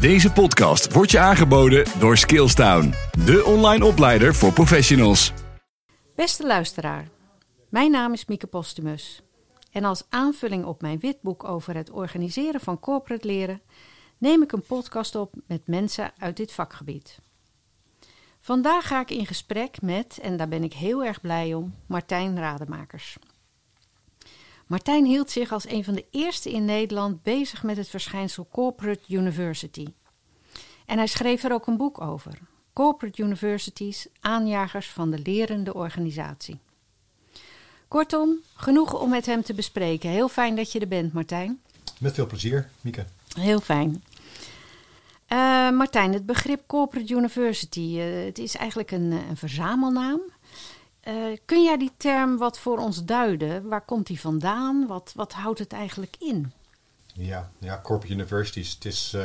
Deze podcast wordt je aangeboden door Skillstown, de online opleider voor professionals. Beste luisteraar, mijn naam is Mieke Postumus. En als aanvulling op mijn witboek over het organiseren van corporate leren, neem ik een podcast op met mensen uit dit vakgebied. Vandaag ga ik in gesprek met, en daar ben ik heel erg blij om, Martijn Rademakers. Martijn hield zich als een van de eerste in Nederland bezig met het verschijnsel Corporate University. En hij schreef er ook een boek over: Corporate Universities, aanjagers van de lerende organisatie. Kortom, genoeg om met hem te bespreken. Heel fijn dat je er bent, Martijn. Met veel plezier, Mieke. Heel fijn. Uh, Martijn, het begrip Corporate University, uh, het is eigenlijk een, een verzamelnaam. Uh, kun jij die term wat voor ons duiden? Waar komt die vandaan? Wat, wat houdt het eigenlijk in? Ja, ja corporate universities, het is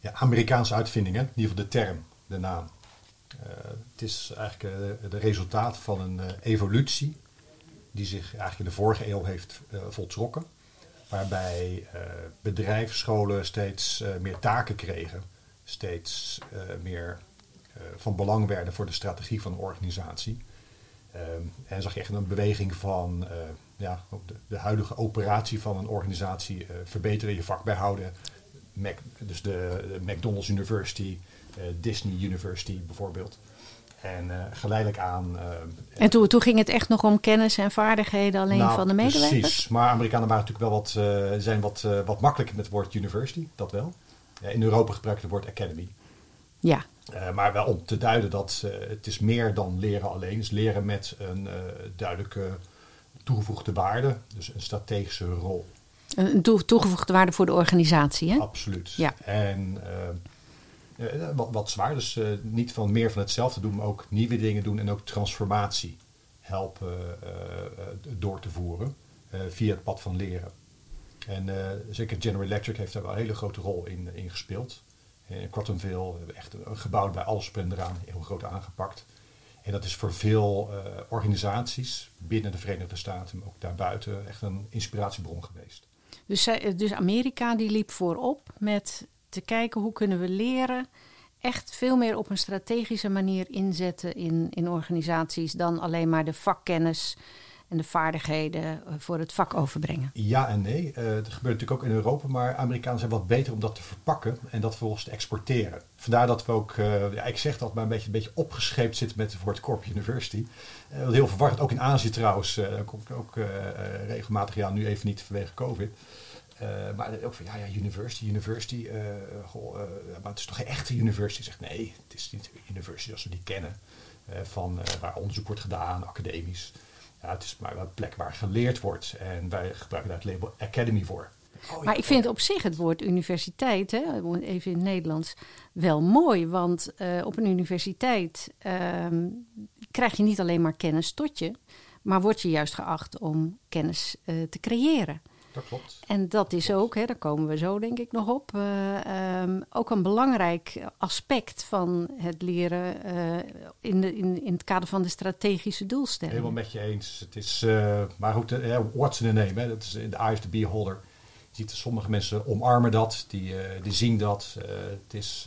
ja, Amerikaanse uitvinding, in ieder geval de term, de naam. het is eigenlijk het resultaat van een evolutie die zich eigenlijk in de vorige eeuw heeft voltrokken waarbij bedrijfsscholen steeds meer taken kregen, steeds meer van belang werden voor de strategie van de organisatie. Um, en zag je echt een beweging van ja, de, de, huidige operatie van een organisatie verbeteren, je vak bijhouden. Mac, dus de, de, McDonald's University, Disney University bijvoorbeeld. En geleidelijk aan. En toen, toen ging het echt nog om kennis en vaardigheden alleen nou, van de medewerkers? Precies, maar Amerikanen waren natuurlijk wel wat, zijn wat, wat makkelijker met het woord university, dat wel. in Europa gebruiken het woord academy. Ja. Maar wel om te duiden dat het is meer dan leren alleen. Het is leren met een duidelijke toegevoegde waarde, dus een strategische rol. Een toegevoegde waarde voor de organisatie, hè? Absoluut. Ja. En uh, wat, wat, zwaar. Dus uh, niet van meer van hetzelfde doen, maar ook nieuwe dingen doen en ook transformatie helpen uh, door te voeren via het pad van leren. En zeker General Electric heeft daar wel een hele grote rol in, in gespeeld. Cottonville we echt een gebouw bij alles en eraan heel groot aangepakt. En dat is voor veel organisaties binnen de Verenigde Staten, maar ook daarbuiten, echt een inspiratiebron geweest. Dus, dus Amerika die liep voorop met te kijken hoe kunnen we leren echt veel meer op een strategische manier inzetten in, in organisaties dan alleen maar de vakkennis en de vaardigheden eh, voor het vak overbrengen. Ja en nee. Uh, dat gebeurt natuurlijk ook in Europa, maar Amerikanen zijn wat beter om dat te verpakken en dat vervolgens te exporteren. Vandaar dat we ook, uh, ja, ik zeg dat, maar een beetje, een beetje opgescheept zitten met het woord Corp University. Wat heel verwarrend, ook in Azië trouwens, daar kom ik ook regelmatig, ja nu even niet vanwege COVID. Maar ook van ja, ja, university, university. Maar het is toch geen echte university? Zegt nee, het is niet university zoals we die kennen. van waar onderzoek wordt gedaan, academisch. Ja, het is maar een plek waar geleerd wordt. En wij gebruiken daar het label academy voor. Oh, maar ik vind op zich het woord universiteit, hè, even in het Nederlands, wel mooi. Want op een universiteit ehm, krijg je niet alleen maar kennis tot je, maar word je juist geacht om kennis te creëren. Dat klopt. En dat is ook, hè, daar komen we zo denk ik nog op, uh, um, ook een belangrijk aspect van het leren uh, in, de, in, in het kader van de strategische doelstellingen. Helemaal met je eens. Het is, uh, maar goed, what's in the name? Hè? Dat is in the eyes of the beholder. Je ziet sommige mensen omarmen dat, die, die zien dat. het is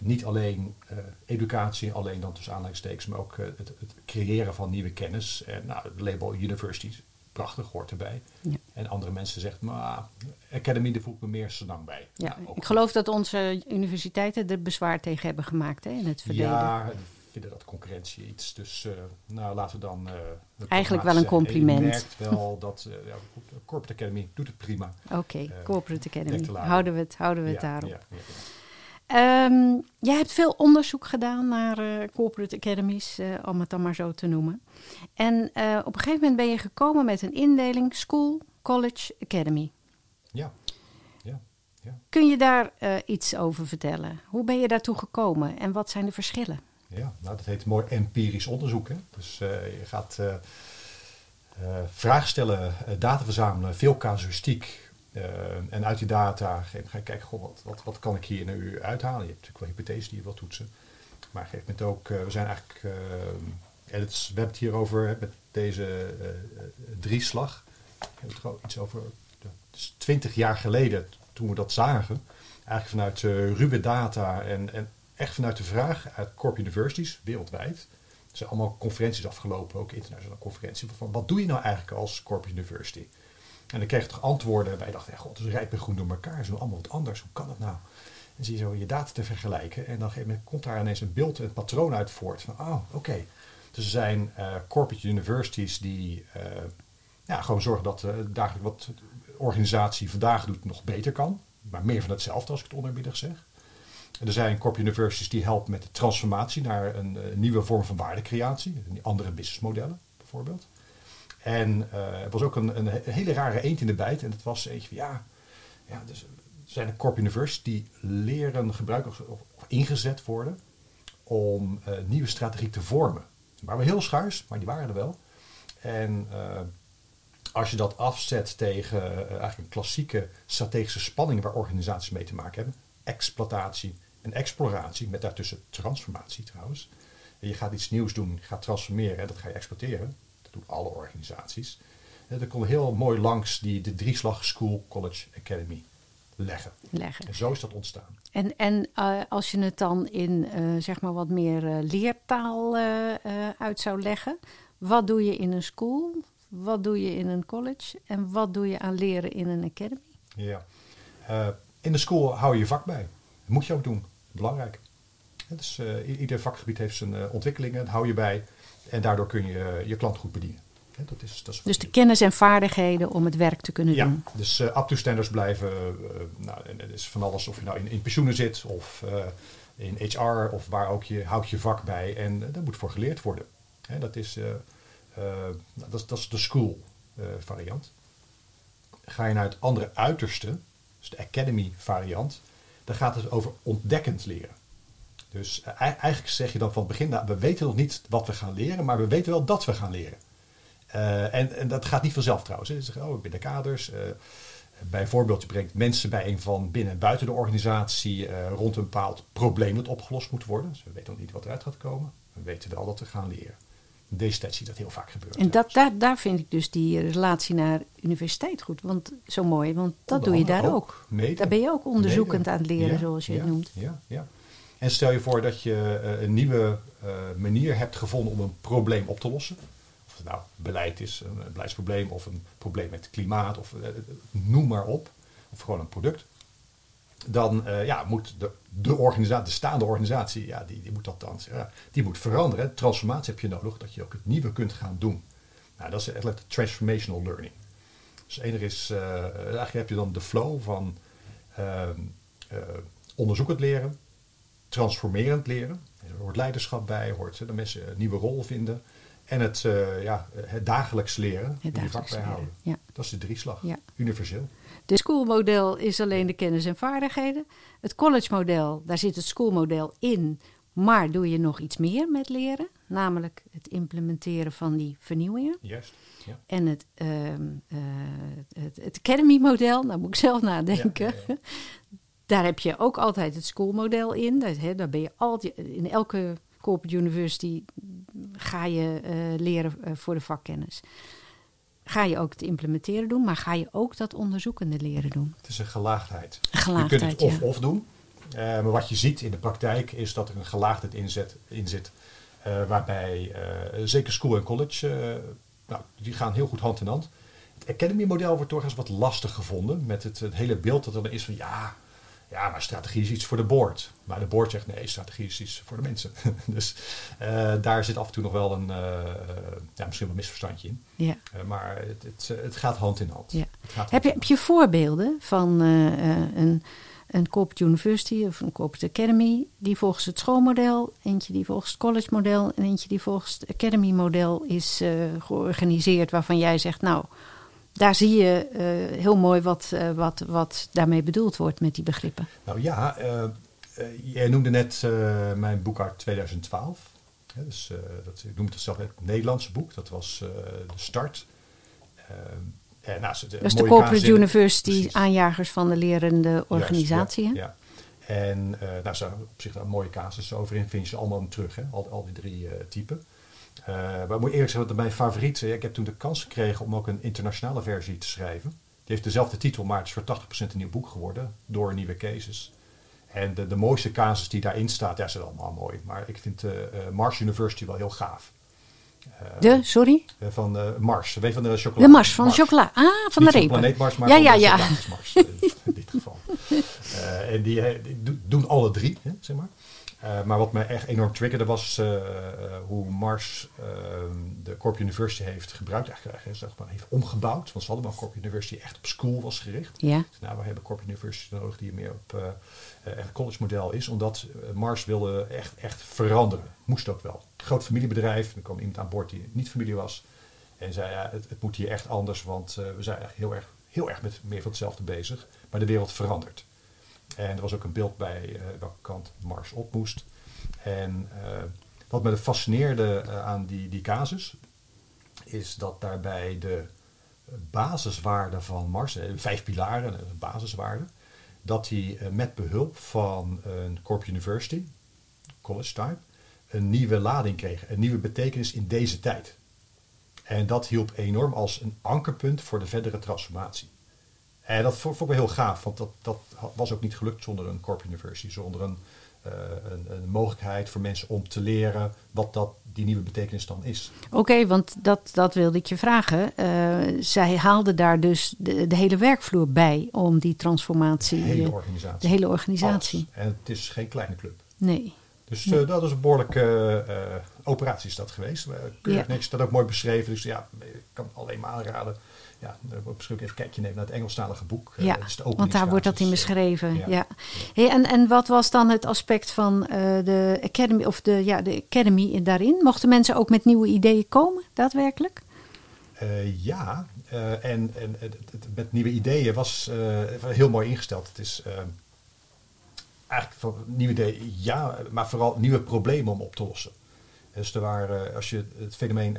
niet alleen educatie, alleen dan tussen aanleidingstekens, maar ook het, het, creëren van nieuwe kennis. En nou, het label universities prachtig, hoort erbij. Ja. En andere mensen zeggen, maar Academy, daar voel ik me meer senang bij. Ja, nou, ik geloof dat onze universiteiten er bezwaar tegen hebben gemaakt hè, in het verleden. Ja, vinden dat concurrentie iets. Dus uh, nou, laten we dan... Uh, Eigenlijk wel een compliment. Je merkt wel dat uh, ja, Corporate Academy doet het prima. Oké, okay, Corporate Academy. Houden we het, houden we het ja, daarop. Ja, Um, jij hebt veel onderzoek gedaan naar uh, corporate academies, uh, om het dan maar zo te noemen. En uh, op een gegeven moment ben je gekomen met een indeling School, College, Academy. Ja. ja. ja. Kun je daar iets over vertellen? Hoe ben je daartoe gekomen en wat zijn de verschillen? Ja, nou, dat heet mooi empirisch onderzoek. Hè? Dus je gaat vragen stellen, data verzamelen, veel casuïstiek uh, en uit die data ga je kijken, goh, wat, wat, wat kan ik hier nu uithalen? Je hebt natuurlijk wel hypotheses die je wilt toetsen. Maar gegeven moment ook, uh, we zijn eigenlijk, uh, het is, we hebben het hier over met deze drieslag. We hebben het gewoon iets over, twintig jaar geleden, toen we dat zagen. eigenlijk vanuit ruwe data en, en echt vanuit de vraag uit corp universities wereldwijd. Er zijn allemaal conferenties afgelopen, ook internationale conferenties. Wat doe je nou eigenlijk als corp university? En dan kreeg je toch antwoorden. En wij dachten, ja, god, is rijp en groen door elkaar. Doen allemaal wat anders. Hoe kan dat nou? En zie je zo je data te vergelijken. En dan komt daar ineens een beeld, een patroon uit voort. Van, oh, oké. Dus er zijn uh, corporate universities die uh, ja, gewoon zorgen dat uh, dagelijks wat organisatie vandaag doet nog beter kan. Maar meer van hetzelfde als ik het onderbiedig zeg. En er zijn corporate universities die helpen met de transformatie naar een, een nieuwe vorm van waardecreatie. Andere businessmodellen bijvoorbeeld. En er was ook een, een, hele rare eend in de bijt. En dat was eentje van ja, ja dus zijn er corp universities die leren gebruiken of ingezet worden om uh, nieuwe strategie te vormen. Maar wel heel schaars, maar die waren er wel. En uh, als je dat afzet tegen uh, eigenlijk een klassieke strategische spanning waar organisaties mee te maken hebben, exploitatie en exploratie, met daartussen transformatie trouwens. En je gaat iets nieuws doen, je gaat transformeren en dat ga je exploiteren. Doen alle organisaties. En dat komt heel mooi langs die, de drieslag School, College, Academy leggen. leggen. En zo is dat ontstaan. En, en uh, als je het dan in uh, zeg maar wat meer uh, leertaal uit zou leggen, wat doe je in een school, wat doe je in een college en wat doe je aan leren in een academy? Ja, in de school hou je je vak bij. Dat moet je ook doen. Belangrijk. dus, ieder vakgebied heeft zijn ontwikkelingen, dat hou je bij. En daardoor kun je je klant goed bedienen. Dat is, dat is dus de kennis en vaardigheden om het werk te kunnen ja, doen. Dus uh, up-to-standards blijven. Uh, nou, en het is van alles of je nou in, in pensioenen zit of uh, in HR of waar ook je houdt je vak bij. En daar moet voor geleerd worden. Dat, is, dat, is, dat is de school variant. Ga je naar het andere uiterste, dus de academy variant, dan gaat het over ontdekkend leren. Dus eigenlijk zeg je dan van het begin, nou, we weten nog niet wat we gaan leren, maar we weten wel dat we gaan leren. Uh, en, en, dat gaat niet vanzelf trouwens. Ze zeggen, oh, ik ben de kaders. Uh, bijvoorbeeld, je brengt mensen bijeen van binnen en buiten de organisatie uh, rond een bepaald probleem dat opgelost moet worden. Dus we weten nog niet wat eruit gaat komen. We weten wel dat we gaan leren. In deze tijd zie je dat heel vaak gebeuren. En dat, daar, daar vind ik dus die relatie naar universiteit goed. Want zo mooi, want dat doe je daar ook. ook. Daar ben je ook onderzoekend aan het leren, ja, zoals je ja, het noemt. Ja, ja. En stel je voor dat je een nieuwe manier hebt gevonden om een probleem op te lossen het nou beleid is, een beleidsprobleem of een probleem met het klimaat of eh, noem maar op, of gewoon een product, dan ja, moet de, de, organisatie, de staande organisatie, ja, die, die moet dat dan, ja, die moet veranderen. Transformatie heb je nodig, dat je ook het nieuwe kunt gaan doen. Nou, dat is eigenlijk transformational learning. Dus enig is, uh, eigenlijk heb je dan de flow van uh, onderzoekend leren, transformerend leren. Er hoort leiderschap bij, hoort de mensen een nieuwe rol vinden. En het, uh, ja, het dagelijks leren, het dagelijks vak bijhouden. Ja. Dat is de drieslag, ja. universeel. De schoolmodel is alleen de kennis en vaardigheden. Het college model, daar zit het schoolmodel in, maar doe je nog iets meer met leren, namelijk het implementeren van die vernieuwingen. Juist. Ja. En het, uh, uh, het, het Academy model, daar moet ik zelf nadenken. Ja, daar heb je ook altijd het schoolmodel in. Daar, hè, daar ben je altijd in elke corporate university ga je uh, leren uh, voor de vakkennis. Ga je ook het implementeren doen, maar ga je ook dat onderzoekende leren doen? Het is een gelaagdheid. Gelaagdheid je kunt het of-of doen. Uh, maar wat je ziet in de praktijk is dat er een gelaagdheid in, zet, in zit. waarbij zeker school en college, nou, die gaan heel goed hand in hand. Het Academy model wordt doorgaans wat lastig gevonden. Met het, het hele beeld dat er is van ja, ja, maar strategie is iets voor de board. Maar de board zegt nee, strategie is iets voor de mensen. dus uh, daar zit af en toe nog wel een, uh, ja, misschien wel een misverstandje in. Ja. Uh, maar het, het, het, gaat hand in hand. Ja. Hand heb, je, heb je voorbeelden van een, een corporate university of een corporate academy die volgens het schoolmodel, eentje die volgens het college model en eentje die volgens het academy model is georganiseerd waarvan jij zegt nou daar zie je uh, heel mooi wat, uh, wat, wat daarmee bedoeld wordt met die begrippen. Nou ja, uh, jij noemde net mijn boek uit 2012. Ja, dus, dat, ik noem het zelf het Nederlandse boek. Dat was de start. en, nou, de, dus de Corporate University precies. aanjagers van de lerende organisatie. Juist, ja, ja, En nou, zo op zich een mooie casus over in vind je allemaal terug. Hè? Al, al die drie typen. Uh, maar ik moet eerlijk zeggen dat mijn favoriet, ik heb toen de kans gekregen om ook een internationale versie te schrijven. Die heeft dezelfde titel, maar het is voor 80% een nieuw boek geworden door nieuwe cases. En de, de mooiste casus die daarin staat, ja, zijn allemaal mooi. Maar ik vind uh, Mars University wel heel gaaf. de, sorry? van Mars, weet van de chocola. De Mars, van de chocola. Ah, van Niet de repen. planeet Mars, maar ja, ja, de ja. Mars in dit geval. en die, die do- doen alle drie, hè, zeg maar. Uh, maar wat me echt enorm triggerde was uh, uh, hoe Mars de Corp University heeft gebruikt, eigenlijk zeg maar, heeft omgebouwd. Want ze hadden maar Corp University echt op school was gericht. Ja. Dus nou, we hebben Corp University nodig die meer op echt college model is. Omdat Mars wilde echt, echt veranderen. Moest ook wel. Groot familiebedrijf, er kwam iemand aan boord die niet familie was. En zei, ja, het, het moet hier echt anders, want we zijn echt heel erg, heel erg met meer van hetzelfde bezig. Maar de wereld verandert. En er was ook een beeld bij uh, welke kant Mars op moest. En uh, wat me fascineerde uh, aan die, die casus, is dat daarbij de basiswaarden van Mars, vijf pilaren, een basiswaarde, dat die met behulp van een Corp University, college type, een nieuwe lading kreeg, een nieuwe betekenis in deze tijd. En dat hielp enorm als een ankerpunt voor de verdere transformatie. En dat vond ik wel heel gaaf, want dat, dat was ook niet gelukt zonder een Corp University, zonder een, uh, een, een, mogelijkheid voor mensen om te leren wat dat, die nieuwe betekenis dan is. Oké, okay, want dat, dat wilde ik je vragen. Uh, zij haalden daar dus de, de, hele werkvloer bij om die transformatie. De hele organisatie. De hele organisatie. Alles. En het is geen kleine club. Nee. Dus uh, dat is een behoorlijke operatie is dat geweest. Keurig Ja. niks, staat ook mooi beschreven. Dus ja, ik kan het alleen maar aanraden ja, misschien ook even een kijkje nemen naar het Engelstalige boek. Ja, uh, de want daar wordt dat in beschreven. ja. Ja. Hey, en, en wat was dan het aspect van uh, de Academy, of de, ja, de Academy daarin? Mochten mensen ook met nieuwe ideeën komen, daadwerkelijk? Uh, ja, en, en het, het, met nieuwe ideeën was heel mooi ingesteld. Het is eigenlijk van nieuwe ideeën, ja, maar vooral nieuwe problemen om op te lossen. Dus er waren, als je het fenomeen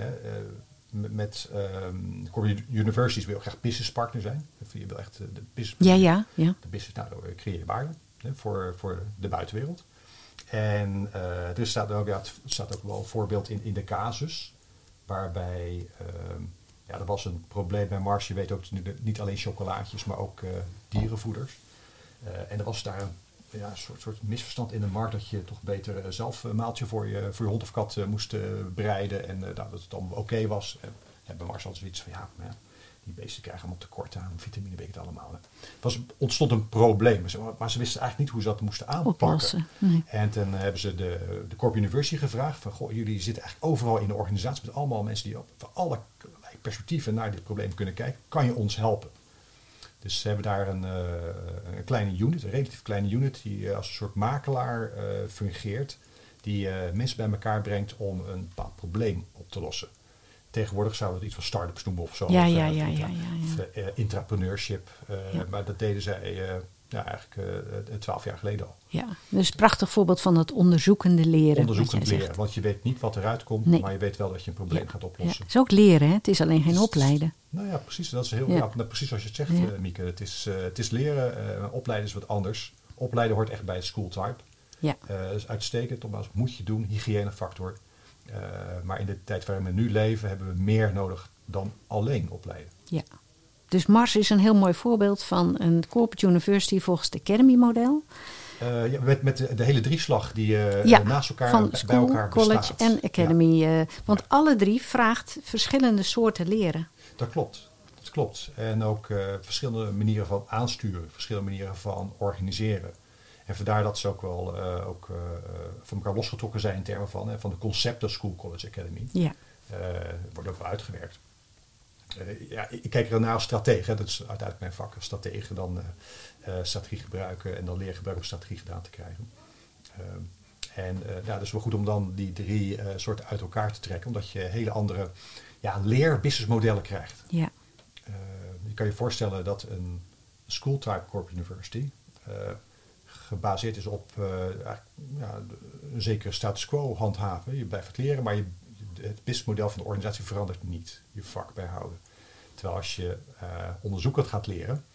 met um, universities wil je graag business partner zijn. Je wil echt de business, ja, ja, ja. De business, nou, dan creëer je waarde hè, voor, voor de buitenwereld. En uh, er staat ook, ja, het staat ook wel een voorbeeld in, in de casus, waarbij um, ja, er was een probleem bij Mars. Je weet ook niet alleen chocolaatjes, maar ook uh, dierenvoeders. En er was daar een ja, een soort, soort misverstand in de markt dat je toch beter uh, zelf een maaltje voor je, voor je hond of kat uh, moest uh, bereiden en dat het dan oké okay was. En ja, bij Mars had zoiets van ja, ja, die beesten krijgen allemaal tekort aan vitamine, weet ik het allemaal. Het was, ontstond een probleem, maar ze wisten eigenlijk niet hoe ze dat moesten aanpakken. Nee. En toen hebben ze de, de Corp University gevraagd van goh, jullie zitten eigenlijk overal in de organisatie met allemaal mensen die op van alle perspectieven naar dit probleem kunnen kijken. Kan je ons helpen? Dus ze hebben daar een, uh, een, kleine unit, een relatief kleine unit, die uh, als een soort makelaar uh, fungeert, die mensen bij elkaar brengt om een bepaald probleem op te lossen. Tegenwoordig zouden we het iets van start-ups noemen of zo. Ja, of, ja, ja, ja, ja, of, intrapreneurship. Ja. Maar dat deden zij ja, eigenlijk twaalf jaar geleden al. Ja, dus een prachtig voorbeeld van het onderzoekende leren. Onderzoekend leren, zegt. want je weet niet wat eruit komt, Nee. maar je weet wel dat je een probleem Ja. gaat oplossen. het is ook leren, hè? het is alleen geen Dus- opleiden. Nou ja, precies. Dat is heel, Ja. ja. nou, precies zoals je het zegt, Ja. eh, Mieke. Het is, eh, het is leren, eh, opleiden is wat anders. Opleiden hoort echt bij het school type. Ja. Eh, dat is uitstekend, nogmaals, moet je doen, hygiënefactor. Maar in de tijd waarin we nu leven, hebben we meer nodig dan alleen opleiden. Ja. Dus Mars is een heel mooi voorbeeld van een corporate university volgens het Academy-model. Ja, met, met de, de hele drieslag die Ja, naast elkaar van bij- bij school, elkaar college bestaat. en academy. want alle drie vraagt verschillende soorten leren. Dat klopt. Dat klopt. En ook eh, verschillende manieren van aansturen, verschillende manieren van organiseren. En vandaar dat ze ook wel eh, ook, eh, van elkaar losgetrokken zijn in termen van, hè, van de concepten School College Academy. Ja. Wordt ook wel uitgewerkt. Ja, ik kijk er naar als stratege, dat is uiteindelijk mijn vak, als stratege dan strategie gebruiken en dan leren gebruiken om strategie gedaan te krijgen. Ehm, en ja, dat is wel goed om dan die drie soorten uit elkaar te trekken, omdat je hele andere ja, leer-businessmodellen krijgt. Ja. Eh, je kan je voorstellen dat een school type corp university eh, gebaseerd is op eigenlijk, ja, een zekere status quo handhaven. Je blijft het leren, maar je, het businessmodel van de organisatie verandert niet. Je vak bijhouden. Terwijl als je eh onderzoekend gaat leren,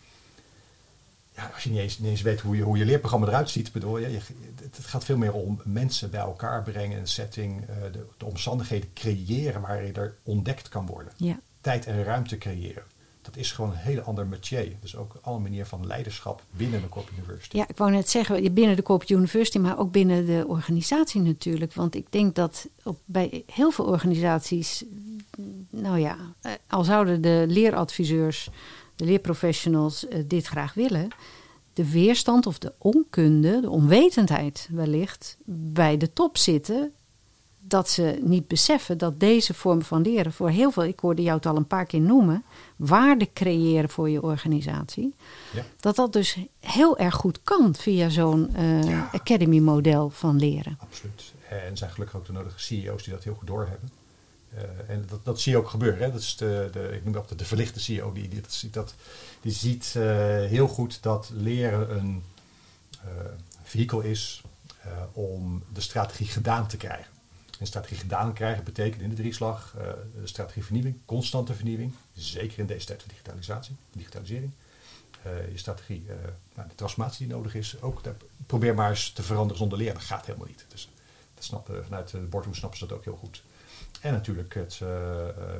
ja, als je niet eens, niet eens weet hoe je, hoe je leerprogramma eruit ziet, bedoel je, je het, het gaat veel meer om mensen bij elkaar brengen, een setting, eh, de, de omstandigheden creëren waarin er ontdekt kan worden Ja. tijd en ruimte creëren. dat is gewoon een hele ander métier. Dus ook andere manier van leiderschap binnen een corporate university. Ja, ik wou net zeggen, binnen de corporate university, maar ook binnen de organisatie natuurlijk. Want ik denk dat op, bij heel veel organisaties, nou ja, eh, al zouden de leeradviseurs, de leerprofessionals eh, dit graag willen, de weerstand of de onkunde, de onwetendheid wellicht, bij de top zitten dat ze niet beseffen dat deze vorm van leren voor heel veel, ik hoorde jou het al een paar keer noemen, waarde creëren voor je organisatie. Ja. Dat dat dus heel erg goed kan via zo'n uh, academy-model van leren. Absoluut. En zijn gelukkig ook de nodige CEO's die dat heel goed doorhebben. Uh, en dat, dat zie je ook gebeuren. Hè? Dat is de, de, ik noem dat de verlichte CEO. Die, die, dat, dat, die ziet uh, heel goed dat leren een vehikel is om de strategie gedaan te krijgen een strategie gedaan krijgen betekent in de drieslag uh, strategie vernieuwing, constante vernieuwing, zeker in deze tijd van digitalisatie, digitalisering. Je strategie, nou, de transformatie die nodig is, ook probeer maar eens te veranderen zonder leren. Dat gaat helemaal niet. Dus dat snappen, vanuit de boardroom snappen ze dat ook heel goed. En natuurlijk het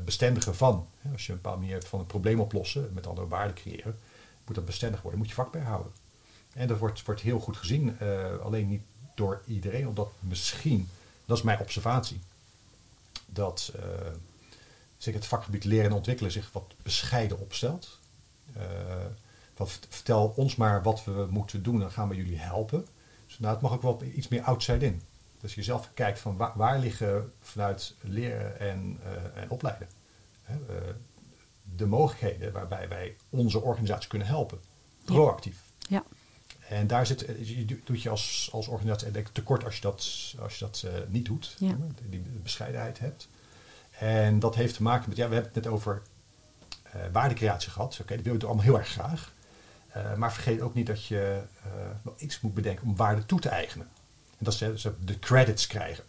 bestendigen van, als je een bepaalde manier hebt van een probleem oplossen, met andere waarden creëren, moet dat bestendig worden, moet je vak bijhouden. En dat wordt, wordt heel goed gezien, alleen niet door iedereen, omdat misschien dat is mijn observatie. Dat uh, zeker het vakgebied leren en ontwikkelen zich wat bescheiden opstelt. Wat, vertel ons maar wat we moeten doen, dan gaan we jullie helpen. Dus nou, het mag ook wel iets meer outside in. Dus je zelf kijkt van waar, waar liggen vanuit leren en, uh, en opleiden hè, de mogelijkheden waarbij wij onze organisatie kunnen helpen. Proactief. Ja. En daar zit, je doet je als, als organisatie denk tekort als je dat, als je dat uh, niet doet. Ja. Die bescheidenheid hebt. En dat heeft te maken met, ja, we hebben het net over waardecreatie gehad. Oké, okay, dat willen we allemaal heel erg graag. Maar vergeet ook niet dat je wel iets moet bedenken om waarde toe te eigenen. Dat ze, ze de credits krijgen.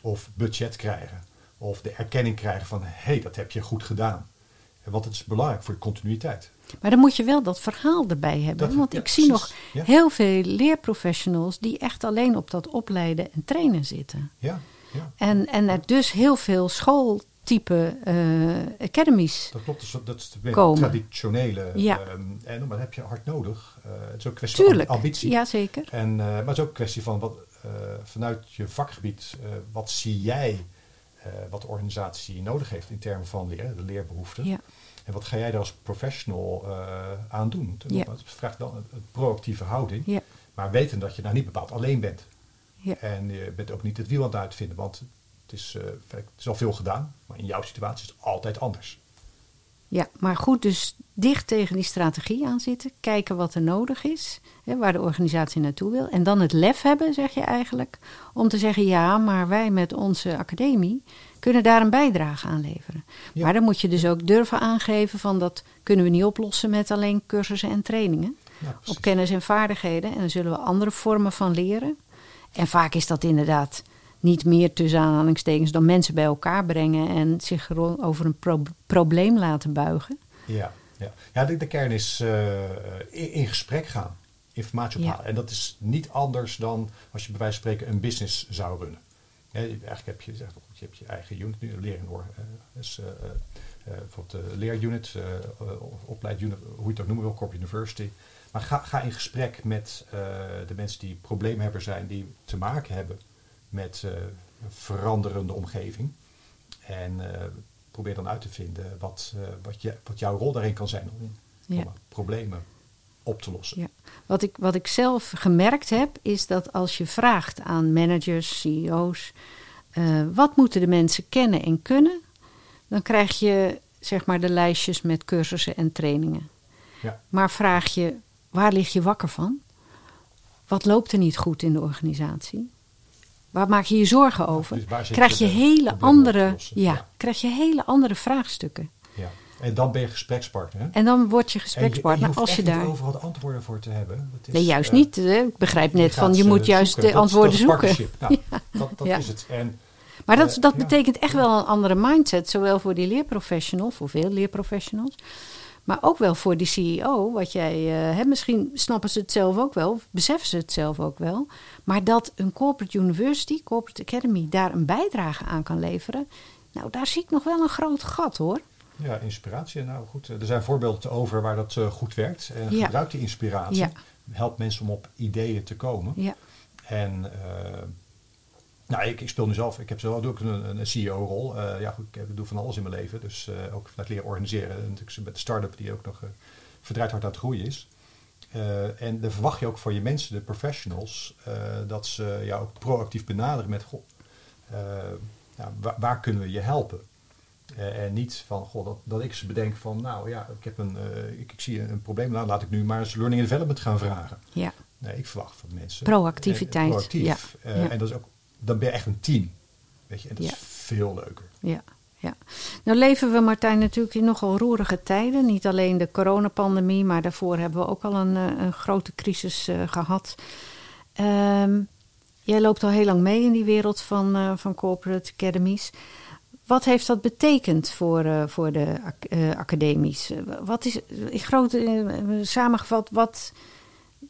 Of budget krijgen. Of de erkenning krijgen van, hé, hey, dat heb je goed gedaan. Want het is belangrijk voor je continuïteit. Maar dan moet je wel dat verhaal erbij hebben. want ik zie nog heel veel leerprofessionals die echt alleen op dat opleiden en trainen zitten. Ja, ja. En, en er dus heel veel schooltype uh, academies Dat klopt, dus dat is de komen. traditionele. Ja. En maar dat heb je hard nodig. Uh, het is ook een kwestie Tuurlijk. van ambitie. Ja, zeker. En, maar het is ook een kwestie van wat, vanuit je vakgebied, wat zie jij wat de organisatie nodig heeft in termen van leren, de leerbehoeften. Ja. En wat ga jij daar als professional aan doen? Ja. Het vraagt wel een, proactieve houding. Ja. Maar weten dat je nou niet bepaald alleen bent. Ja. En je bent ook niet het wiel aan het uitvinden. Want het is, het is al veel gedaan. Maar in jouw situatie is het altijd anders. Ja, maar goed, dus dicht tegen die strategie aan zitten. Kijken wat er nodig is. Hè, waar de organisatie naartoe wil. En dan het lef hebben, zeg je eigenlijk. Om te zeggen, ja, maar wij met onze academie kunnen daar een bijdrage aan leveren. Maar dan moet je dus ook durven aangeven van dat kunnen we niet oplossen met alleen cursussen en trainingen. op kennis en vaardigheden. En dan zullen we andere vormen van leren. En vaak is dat inderdaad niet meer tussen aanhalingstekens dan mensen bij elkaar brengen en zich over een probleem laten buigen. Ja, ja. ja de, de kern is uh, in, gesprek gaan, informatie ophalen. En dat is niet anders dan als je bij wijze van spreken een business zou runnen. eigenlijk heb je, je hebt je eigen unit, nu leren hoor. Uh, dus, uh, bijvoorbeeld de leerunit, of opleidunit, hoe je het ook noemen wil, Corp University. Maar ga, ga in gesprek met de mensen die probleemhebber zijn, die te maken hebben met een veranderende omgeving. En probeer dan uit te vinden wat, wat, je, wat jouw rol daarin kan zijn om, ja. om problemen op te lossen. Ja. Wat, ik, wat ik zelf gemerkt heb, is dat als je vraagt aan managers, CEO's, uh, wat moeten de mensen kennen en kunnen, dan krijg je zeg maar de lijstjes met cursussen en trainingen. Ja. Maar vraag je, waar lig je wakker van? Wat loopt er niet goed in de organisatie? Waar maak je je zorgen over? Dus krijg je, hele andere, ja, krijg je hele andere vraagstukken. Ja. En dan ben je gesprekspartner. Hè? En dan word je gesprekspartner je, je als je daar. overal de antwoorden voor te hebben. Is, nee, juist uh, niet. Hè? Ik begrijp net van je moet juist zoeken. de antwoorden dat, dat zoeken. Nou, ja. Dat, dat is het. En maar dat, dat betekent echt wel een andere mindset, zowel voor die leerprofessional, voor veel leerprofessionals, maar ook wel voor die CEO. Wat jij, uh, hè, misschien snappen ze het zelf ook wel, of beseffen ze het zelf ook wel, maar dat een corporate university, corporate academy, daar een bijdrage aan kan leveren, nou, daar zie ik nog wel een groot gat hoor. Ja, inspiratie. Nou goed, er zijn voorbeelden over waar dat goed werkt. En Ja. gebruik die inspiratie. Ja. Help mensen om op ideeën te komen. Ja, En eh, nou, ik, ik speel nu zelf, ik heb zelf doe ik een, een CEO-rol. Eh, ja, goed, ik doe van alles in mijn leven. Dus eh, ook vanuit leren organiseren. En natuurlijk met de start-up die ook nog eh verdraaid hard aan het groeien is. Eh, en dan verwacht je ook van je mensen, de professionals, eh, dat ze jou ook proactief benaderen met, goh, ja, waar, waar kunnen we je helpen? En niet van, goh, dat, dat ik ze bedenk van, nou ja, ik, heb een, ik, ik zie een probleem, nou laat ik nu maar eens learning and development gaan vragen. ja. Nee, ik verwacht van mensen. Proactiviteit, eh, proactief. ja, ja. En dat is ook, dan ben je echt een team. Weet je, en dat Ja. is veel leuker. Ja, ja. Nou leven we, Martijn, natuurlijk in nogal roerige tijden. Niet alleen de coronapandemie, maar daarvoor hebben we ook al een, eh, een grote crisis eh, gehad. Ehm, jij loopt al heel lang mee in die wereld van, eh, van corporate academies. Wat heeft dat betekend voor, voor de ac- academies? Wat is, in groot eh, samengevat, wat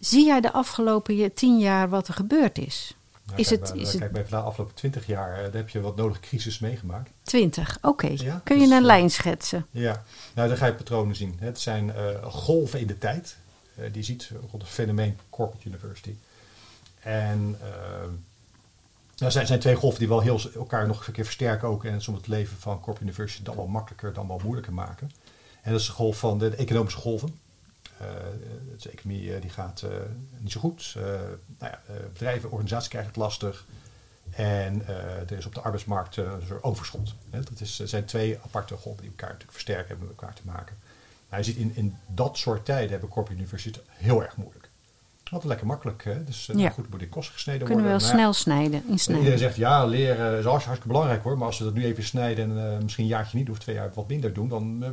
zie jij de afgelopen tien jaar wat er gebeurd is? Nou, Is kijk, het- maar- is kijk, het- bij de afgelopen twintig jaar eh, daar heb je wat nodige crisis meegemaakt. 20, oké. Ja, Kun je dus, een eh, lijn schetsen? Ja, nou dan ga je patronen zien. Het zijn eh, golven in de tijd. Eh, die je ziet rond het fenomeen corporate university. En eh, er zijn, zijn twee golven die wel heel elkaar nog een keer versterken ook. En soms het leven van corporate university dan wel makkelijker dan wel moeilijker maken. En dat is de golf van de, de economische golven. Eh, de economie eh, die gaat eh, niet zo goed. Nou ja, bedrijven, organisaties krijgen het lastig. En er is op de arbeidsmarkt een soort overschot. Hè, dat is, zijn twee aparte golven die elkaar natuurlijk versterken hebben met elkaar te maken. Nou, je ziet in, in dat soort tijden hebben corporate universities het heel erg moeilijk. Altijd lekker makkelijk. Hè? Dus Ja. goed, moet in kosten gesneden Kunnen we wel worden. Maar ja, snel snijden, Iedereen zegt ja, leren is hartstikke belangrijk hoor. Maar als we dat nu even snijden en misschien een jaartje niet of twee jaar wat minder doen, dan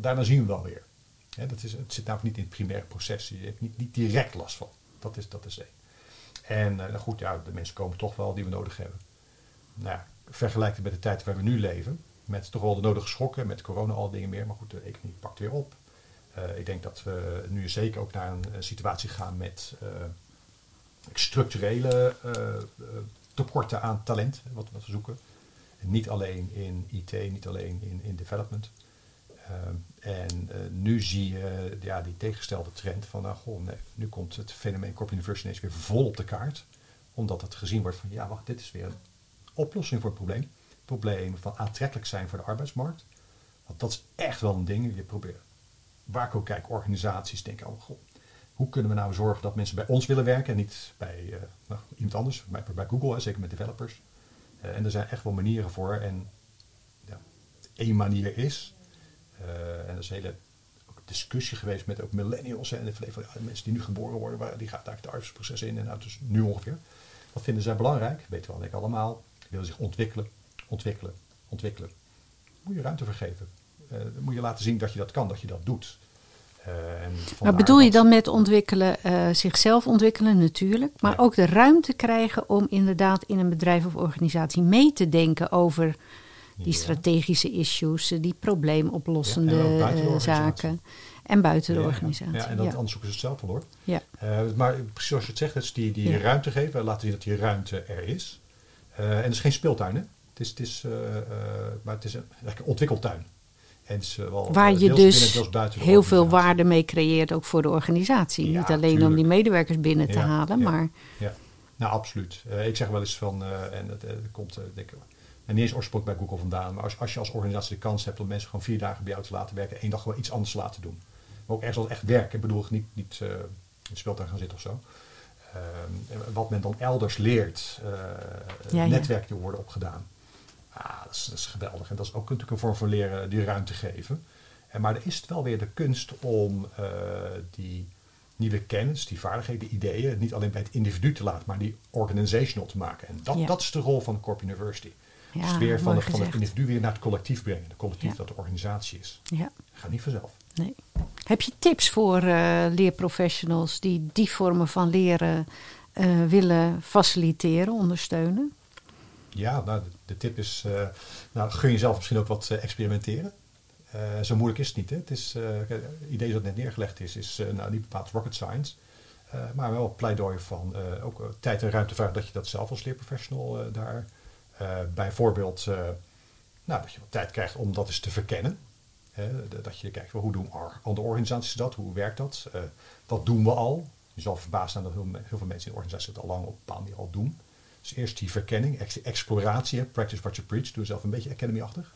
daarna zien we wel weer. Dat is, het zit namelijk niet in het primaire proces. Je hebt niet, direct last van. Dat is, dat is één. En eh, nou goed, ja, de mensen komen toch wel die we nodig hebben. Nou ja, vergelijk het met de tijd waar we nu leven. Met toch wel de nodige schokken, met corona al dingen meer. Maar goed, de economie pakt weer op. Eh, ik denk dat we nu zeker ook naar een, eh, situatie gaan met structurele tekorten aan talent, wat, we zoeken. En niet alleen in IT, niet alleen in, in development. Ehm, en eh, nu zie je ja, die tegengestelde trend van, nou goh, nee, nu komt het fenomeen corporate university ineens weer vol op de kaart. Omdat het gezien wordt van, ja wacht, dit is weer een oplossing voor het probleem. Het probleem van aantrekkelijk zijn voor de arbeidsmarkt. Want dat is echt wel een ding. Je probeert, waar ik ook kijk, organisaties denken, oh goh, hoe kunnen we nou zorgen dat mensen bij ons willen werken en niet bij eh, nou, iemand anders, bij, bij Google, hè, zeker met developers. Eh, en er zijn echt wel manieren voor. En ja, één manier is, eh, en dat is een hele discussie geweest met ook millennials hè, en van ja, de mensen die nu geboren worden, waar- die gaat eigenlijk het arbeidsproces in en uit, dus nu ongeveer. Dat vinden zij belangrijk, weten we denk ik allemaal. Die willen zich ontwikkelen, ontwikkelen, ontwikkelen. Moet je ruimte voor geven. Eh, dan moet je laten zien dat je dat kan, dat je dat doet. Eh, Maar bedoel je dat- dan met ontwikkelen, eh, zichzelf ontwikkelen natuurlijk, maar Ja. ook de ruimte krijgen om inderdaad in een bedrijf of organisatie mee te denken over die strategische issues, eh, die probleemoplossende en eh, zaken en buiten de organisatie. Ja, en dat, anders zoeken ze het zelf wel hoor. Ja. Eh, maar precies zoals je het zegt, het is die, die ruimte geven, laten zien dat die ruimte er is. En het is geen speeltuin, hè? Het is, het is, maar het is een, eigenlijk een ontwikkeltuin. En wel, Waar je binnen, dus heel veel waarde mee creëert, ook voor de organisatie. Ja, Niet alleen om die medewerkers binnen te Ja, halen, ja. maar Ja, nou absoluut. Ik zeg wel eens van, en het komt, denk ik, en niet eens oorspronkelijk bij Google vandaan, maar als, als je als organisatie de kans hebt om mensen gewoon vier dagen bij jou te laten werken, één dag gewoon iets anders te laten doen. Maar ook ergens als echt werken. Ik bedoel niet, niet eh, in het speeltuin gaan zitten of zo. Ehm, wat men dan elders leert, eh Ja, ja. netwerken die worden opgedaan. Ah, dat, is, dat is geweldig. En dat is ook natuurlijk een vorm van leren die ruimte geven. En, maar er is het wel weer de kunst om eh, die nieuwe kennis, die vaardigheden, die ideeën, niet alleen bij het individu te laten, maar die organizational te maken. En dat, Ja. dat is de rol van de Corp University. Ja, weer van, het- van het individu weer naar het collectief brengen. De collectief Ja. dat de organisatie is. ja. Dat gaat niet vanzelf. Nee. Heb je tips voor eh, leerprofessionals die die vormen van leren eh, willen faciliteren, ondersteunen? Ja, nou, de, de tip is, eh, nou, gun jezelf misschien ook wat experimenteren. Zo moeilijk is het niet. Hè? Het is, het idee dat net neergelegd is, is nou, niet bepaald rocket science. Maar wel pleidooi van ook tijd en ruimte vragen dat je dat zelf als leerprofessional daar bijvoorbeeld, eh, nou, dat je wat tijd krijgt om dat eens te verkennen. dat je kijkt, hoe doen andere organisaties dat? Hoe werkt dat? Wat doen we al? Je zal verbaasd zijn dat heel, veel mensen in de organisatie het al lang op een bepaalde manier al doen. Dus eerst die verkenning, exploratie, practice what you preach. Doe zelf een beetje academy-achtig.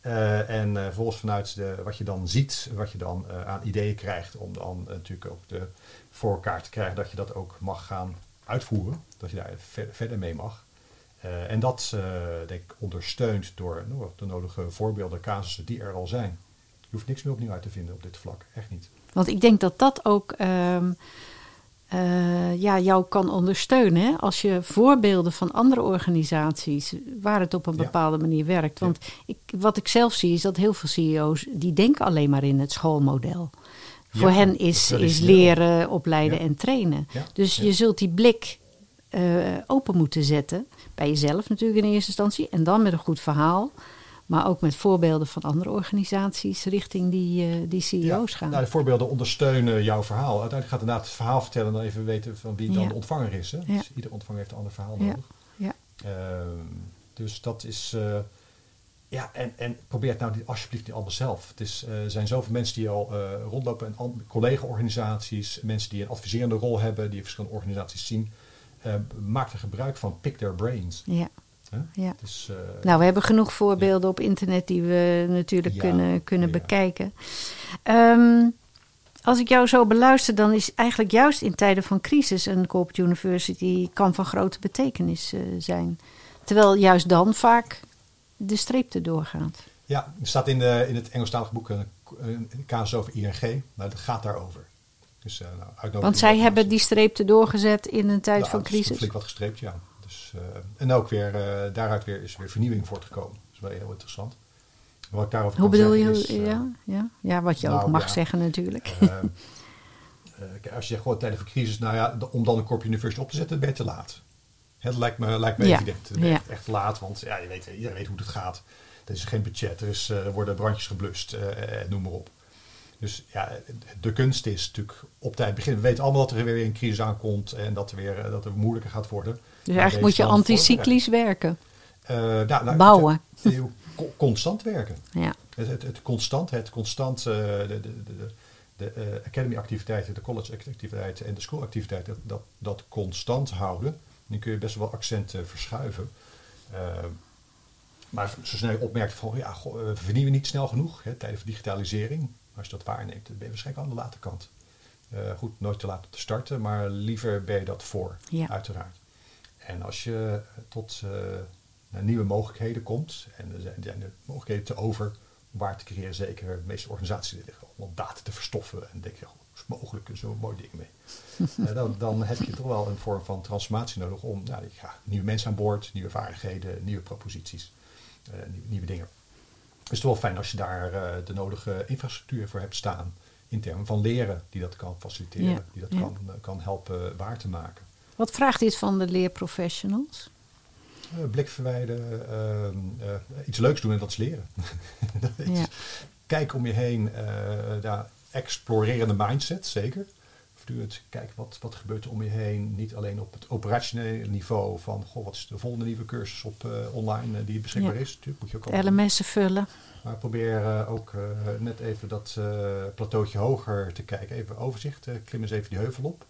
En uh, vervolgens vanuit de, wat je dan ziet, wat je dan aan ideeën krijgt, om dan natuurlijk ook de voor elkaar te krijgen dat je dat ook mag gaan uitvoeren. Dat je daar ver, verder mee mag. En dat denk ik ondersteund door nou, de nodige voorbeelden, casussen die er al zijn. Je hoeft niks meer opnieuw uit te vinden op dit vlak, echt niet. Want ik denk dat dat ook um, uh, ja, jou kan ondersteunen. Hè? Als je voorbeelden van andere organisaties waar het op een bepaalde manier werkt. Want ik, wat ik zelf zie is dat heel veel CEO's die denken alleen maar in het schoolmodel. Voor hen is, is leren, opleiden en trainen. Dus je zult die blik uh, open moeten zetten. Bij jezelf natuurlijk in eerste instantie. En dan met een goed verhaal. Maar ook met voorbeelden van andere organisaties richting die, uh, die CEO's gaan. Nou, de voorbeelden ondersteunen jouw verhaal. Uiteindelijk gaat inderdaad het verhaal vertellen en dan even weten van wie dan de ontvanger is. Hè? Dus ieder ontvanger heeft een ander verhaal nodig. Ja. Uh, dus dat is. Uh, ja, en, en probeer het nou alsjeblieft niet allemaal zelf. Het is, er zijn zoveel mensen die al rondlopen, en collega-organisaties, mensen die een adviserende rol hebben, die verschillende organisaties zien. Er gebruik van, pick their brains. Ja. Ja. Dus, nou, we hebben genoeg voorbeelden op internet die we natuurlijk kunnen, kunnen bekijken. Um, als ik jou zo beluister, dan is eigenlijk juist in tijden van crisis een corporate university kan van grote betekenis uh, zijn. Terwijl juist dan vaak de streep erdoor gaat. Ja, er staat in, de, in het Engelstalige boek een, een casus over ING, maar dat gaat daarover. Dus, uh, nou, Want zij hebben die streep erdoor gezet in een tijd nou, van crisis? flink wat gestreept, ja. Dus, uh, en ook weer, uh, daaruit weer, is weer vernieuwing voortgekomen. Dat is wel heel interessant. Wat ik daarover Hoe bedoel je? Is, ja, ja? ja, wat je nou, ook mag ja, zeggen natuurlijk. als je gewoon tijdens de crisis, nou ja, om dan een Corp University op te zetten, ben je te laat. Het lijkt me, lijkt me ja. evident. Het echt, echt laat, want ja, je weet, iedereen weet hoe het gaat. Er is geen budget, er, is, er worden brandjes geblust, noem maar op. Dus ja, de kunst is natuurlijk op tijd beginnen. We weten allemaal dat er weer een crisis aankomt en dat, er weer, dat het moeilijker gaat worden. Dus eigenlijk moet je anticyclisch werken. Uh, nou, nou, Bouwen. Het, constant werken. Ja. Het, het, het constant, het constant uh, de, de, de, de uh, academy activiteiten, de college activiteiten en de school activiteiten, dat, dat constant houden. Dan kun je best wel accenten verschuiven. maar zo snel je opmerkt van, ja, goh, we vernieuwen niet snel genoeg hè, tijdens digitalisering. Als je dat waarneemt, dan ben je waarschijnlijk aan de late kant. goed, nooit te laat om te starten, maar liever ben je dat voor, ja. uiteraard. En als je tot uh, nieuwe mogelijkheden komt, en er zijn, zijn de mogelijkheden te over om waar te creëren, zeker de meeste organisaties liggen om data te verstoffen. En denk je, oh, is mogelijk zo'n mooi ding mee. uh, dan, dan, heb je toch wel een vorm van transformatie nodig om nou, ja, nieuwe mensen aan boord, nieuwe vaardigheden, nieuwe proposities, nieuwe, nieuwe, dingen. Het is toch wel fijn als je daar de nodige infrastructuur voor hebt staan in termen van leren, die dat kan faciliteren, die dat ja. kan, kan helpen waar te maken. Wat vraagt dit van de leerprofessionals? Uh, blik verwijden, uh, uh, iets leuks doen en dat is leren. ja. Kijk om je heen, ja, explorerende mindset, zeker. Voortdurend kijken wat, wat gebeurt er om je heen. Niet alleen op het operationele niveau van goh, wat is de volgende nieuwe cursus op online die beschikbaar is. Natuurlijk moet je ook LMS'en vullen. Maar probeer ook net even dat plateautje hoger te kijken. Even overzicht, klim eens even die heuvel op.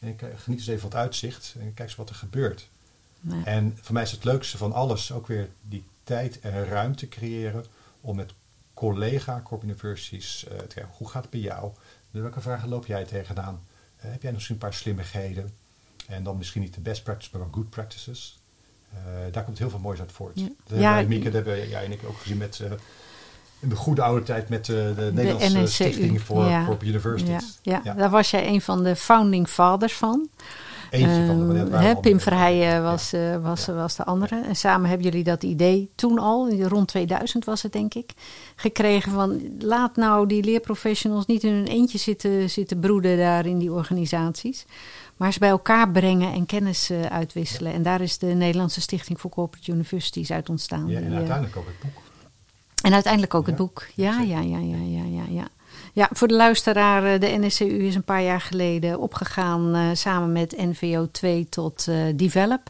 En geniet eens even van het uitzicht en kijk eens wat er gebeurt. Nee. En voor mij is het leukste van alles ook weer die tijd en ruimte creëren om met collega Corp Universities uh, te kijken. Hoe gaat het bij jou? Welke vragen loop jij tegenaan? Uh, heb jij misschien een paar slimmigheden? En dan misschien niet de best practices, maar good practices. Uh, daar komt heel veel moois uit voort. Ja. Dat ja, hebben Mieke, dat hebben jij en ik ook gezien met in de goede oude tijd met de, de Nederlandse de Stichting voor ja. Universities. Ja, ja. daar was jij een van de founding fathers van. Eentje van de, uh, Pim Verheijen was, uh, was, was de andere. En samen hebben jullie dat idee toen al, rond 2000 was het denk ik, gekregen van laat nou die leerprofessionals niet in hun eentje zitten, zitten broeden daar in die organisaties. Maar ze bij elkaar brengen en kennis uh, uitwisselen. En daar is de Nederlandse Stichting voor Corporate Universities uit ontstaan. Ja, en uiteindelijk ook het boek. En uiteindelijk ook het boek. Ja, ja, ja, ja, ja, ja, ja. Ja, voor de luisteraar, de NSCU is een paar jaar geleden opgegaan uh, samen met NVO 2 tot uh, Develop.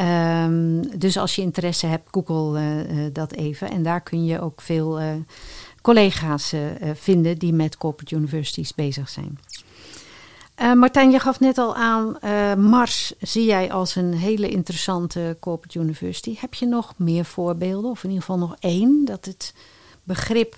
Um, dus als je interesse hebt, google uh, dat even. En daar kun je ook veel collega's vinden die met corporate universities bezig zijn. Martijn, je gaf net al aan, Mars zie jij als een hele interessante corporate university. Heb je nog meer voorbeelden, of in ieder geval nog één, dat het begrip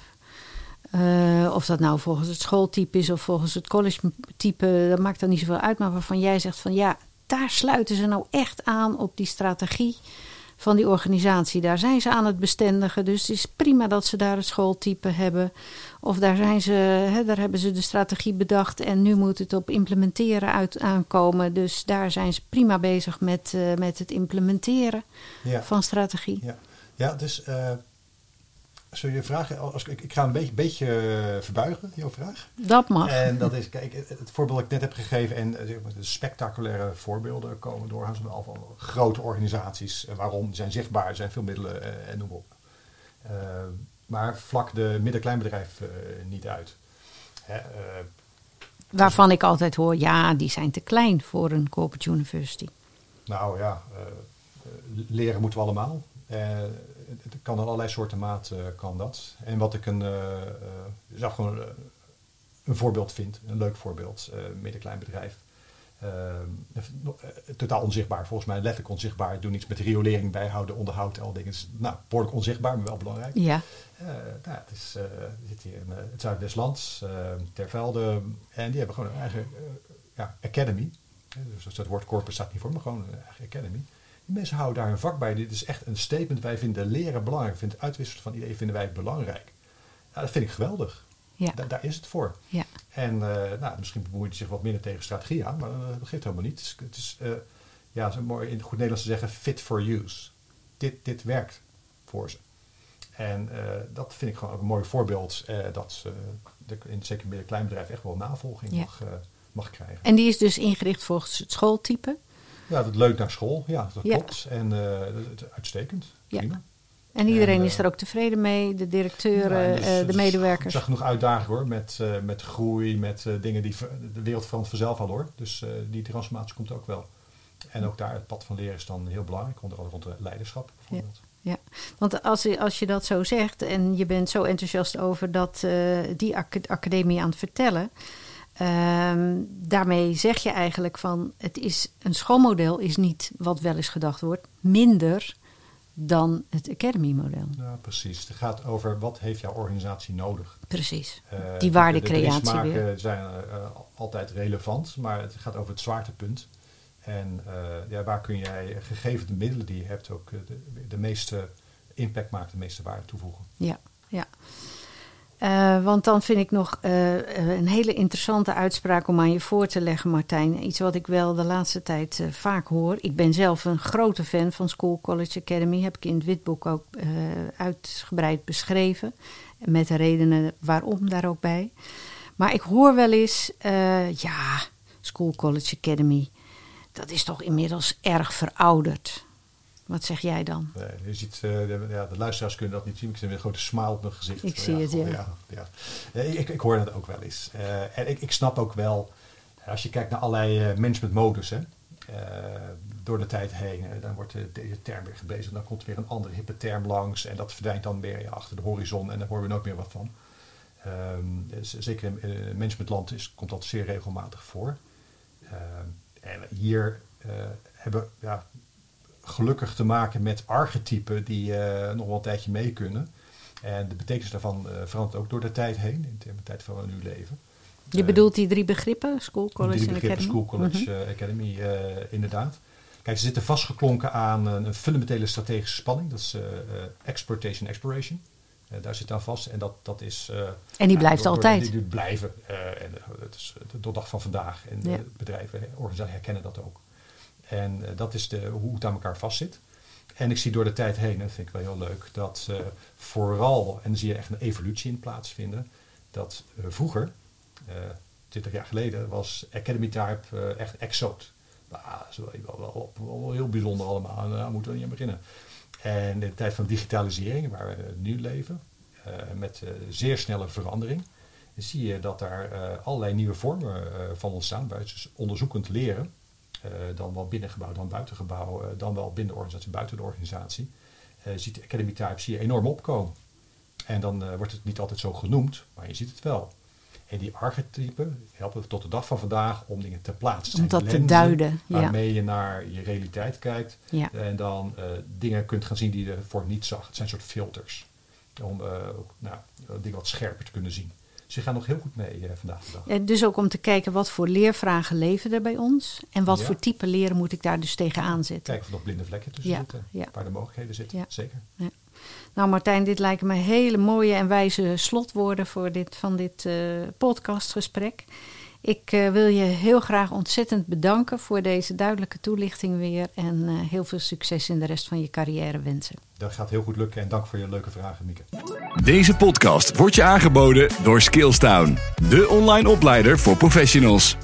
uh, of dat nou volgens het schooltype is of volgens het college-type, dat maakt dan niet zoveel uit. Maar waarvan jij zegt van ja, daar sluiten ze nou echt aan op die strategie van die organisatie. Daar zijn ze aan het bestendigen. Dus het is prima dat ze daar het schooltype hebben. Of daar, zijn ze, hè, daar hebben ze de strategie bedacht en nu moet het op implementeren uit aankomen. Dus daar zijn ze prima bezig met, uh, met het implementeren ja. van strategie. Ja, ja dus. Uh Zul je vragen, als, ik, ik ga een beetje, beetje uh, verbuigen, jouw vraag. Dat mag. En dat is, kijk, het voorbeeld dat ik net heb gegeven en de spectaculaire voorbeelden komen doorgaans al van grote organisaties. Uh, waarom? Die zijn zichtbaar, zijn veel middelen en noem op. maar vlak de midden-kleinbedrijf niet uit. Hè, Waarvan ik altijd hoor, ja, die zijn te klein voor een corporate university. Nou ja, leren moeten we allemaal het kan in allerlei soorten maat uh, kan dat. En wat ik een, uh, uh, gewoon een voorbeeld vind, een leuk voorbeeld, midden-klein bedrijf. totaal onzichtbaar, volgens mij letterlijk onzichtbaar. Doen iets met riolering bijhouden, onderhoud, al dingen. Nou, behoorlijk onzichtbaar, maar wel belangrijk. Ja. nou, het is, zit hier in het zuiden des lands, ter Velde. En die hebben gewoon een eigen ja, academy. Dus dat woord corpus staat niet voor, maar gewoon een eigen academy. Die mensen houden daar een vak bij. Dit is echt een statement. Wij vinden leren belangrijk. Vinden het uitwisselen van ideeën vinden wij belangrijk. Dat vind ik geweldig. Ja. daar is het voor. Ja. En uh, nou, misschien bemoeit hij zich wat minder tegen strategie aan, maar uh, dat geeft helemaal niet. Het is, uh, ja, mooi in het goed Nederlands te zeggen, fit for use. Dit, dit werkt voor ze. En dat vind ik gewoon ook een mooi voorbeeld dat de, in het zeker midden kleinbedrijf echt wel navolging mag, mag krijgen. En die is dus ingericht volgens het schooltype? Ja, dat leuk naar school. Ja, dat klopt. En uh, uitstekend. Prima. En iedereen is er ook tevreden mee, de directeuren, dus, uh, de medewerkers. Ik zag genoeg uitdagingen hoor, met, uh, met groei, met dingen die de wereld verandert vanzelf al hoor. Dus die transformatie komt ook wel. En ook daar, het pad van leren is dan heel belangrijk, onder andere rond leiderschap bijvoorbeeld. Ja. Ja, want als je, als je dat zo zegt en je bent zo enthousiast over dat, die academie aan het vertellen, Um, daarmee zeg je eigenlijk van het is een schoolmodel is niet wat wel eens gedacht wordt, minder dan het Academy-model. Ja, precies. Het gaat over wat heeft jouw organisatie nodig. Precies. Uh, Die waardecreatie de, de weer. zijn uh, altijd relevant, maar het gaat over het zwaartepunt. En uh, ja, waar kun jij, gegeven de middelen die je hebt, ook de, de meeste impact maken, de meeste waarde toevoegen. Ja, ja. Uh, want dan vind ik nog uh, een hele interessante uitspraak om aan je voor te leggen, Martijn. Iets wat ik wel de laatste tijd vaak hoor. Ik ben zelf een grote fan van School College Academy. Heb ik in het witboek ook uitgebreid beschreven. Met de redenen waarom daar ook bij. Maar ik hoor wel eens, ja, School College Academy, dat is toch inmiddels erg verouderd. Wat zeg jij dan? Nee, je ziet, uh, de, ja, de luisteraars kunnen dat niet zien. Ik zie een grote smile op mijn gezicht. Ik zie het, ja. ja, ja. Ik, ik hoor dat ook wel eens. Uh, en ik, ik snap ook wel, als je kijkt naar allerlei uh, managementmodus, hè, door de tijd heen, dan wordt deze term weer gebezigd. Dan komt er weer een andere hippe term langs. En dat verdwijnt dan weer achter de horizon. En daar horen we nooit meer wat van. Um, zeker in managementland is, komt dat zeer regelmatig voor. Ehm, en hier hebben ja, gelukkig te maken met archetypen die uh, nog wel een tijdje mee kunnen. En de betekenis daarvan uh, verandert ook door de tijd heen, in de tijd van we nu leven. Je uh, bedoelt die drie begrippen, School, College en Academy? School, College, -hmm. Academy, inderdaad. Kijk, ze zitten vastgeklonken aan een fundamentele strategische spanning. Dat is exploitation, exploration. daar zit aan vast. En dat, dat is... en die blijft altijd. Die, die blijven. en het is de dag van vandaag. En ja. bedrijven, organisaties herkennen dat ook. En uh, dat is de, hoe het aan elkaar vastzit. En ik zie door de tijd heen, en dat vind ik wel heel leuk, dat uh, vooral, en dan zie je echt een evolutie in plaatsvinden, dat uh, vroeger, 20 jaar geleden, was Academy Type echt exoot. Nou, dat is wel, wel, heel bijzonder allemaal, daar moeten we niet aan beginnen. En in de tijd van digitalisering, waar we nu leven, met zeer snelle verandering, zie je dat daar allerlei nieuwe vormen van ontstaan, dus onderzoekend leren. Uh, dan wel binnengebouw, dan buitengebouw, uh, dan wel binnen de organisatie, buiten de organisatie. Uh, ziet de Academy Type zie je enorm opkomen. En dan eh, wordt het niet altijd zo genoemd, maar je ziet het wel. En die archetypen helpen tot de dag van vandaag om dingen te plaatsen. Om dat te duiden, ja. Waarmee je naar je realiteit kijkt. Ja. En dan eh, dingen kunt gaan zien die je ervoor niet zag. Het zijn soort filters. Om eh, nou, dingen wat scherper te kunnen zien. Je gaat nog heel goed mee eh, vandaag de dag. Dus ook om te kijken wat voor leervragen leven er bij ons. En wat Ja. voor type leren moet ik daar dus tegenaan zetten. Kijken of er nog blinde vlekken tussen Ja, zitten. ja. Waar de mogelijkheden zitten. Ja. Zeker. Nou Martijn, dit lijken me hele mooie en wijze slotwoorden voor dit, van dit eh, podcastgesprek. Ik eh, wil je heel graag ontzettend bedanken voor deze duidelijke toelichting weer. En eh, heel veel succes in de rest van je carrière wensen. Dat gaat heel goed lukken. En dank voor je leuke vragen, Mieke. Deze podcast wordt je aangeboden door Skillstown, de online opleider voor professionals.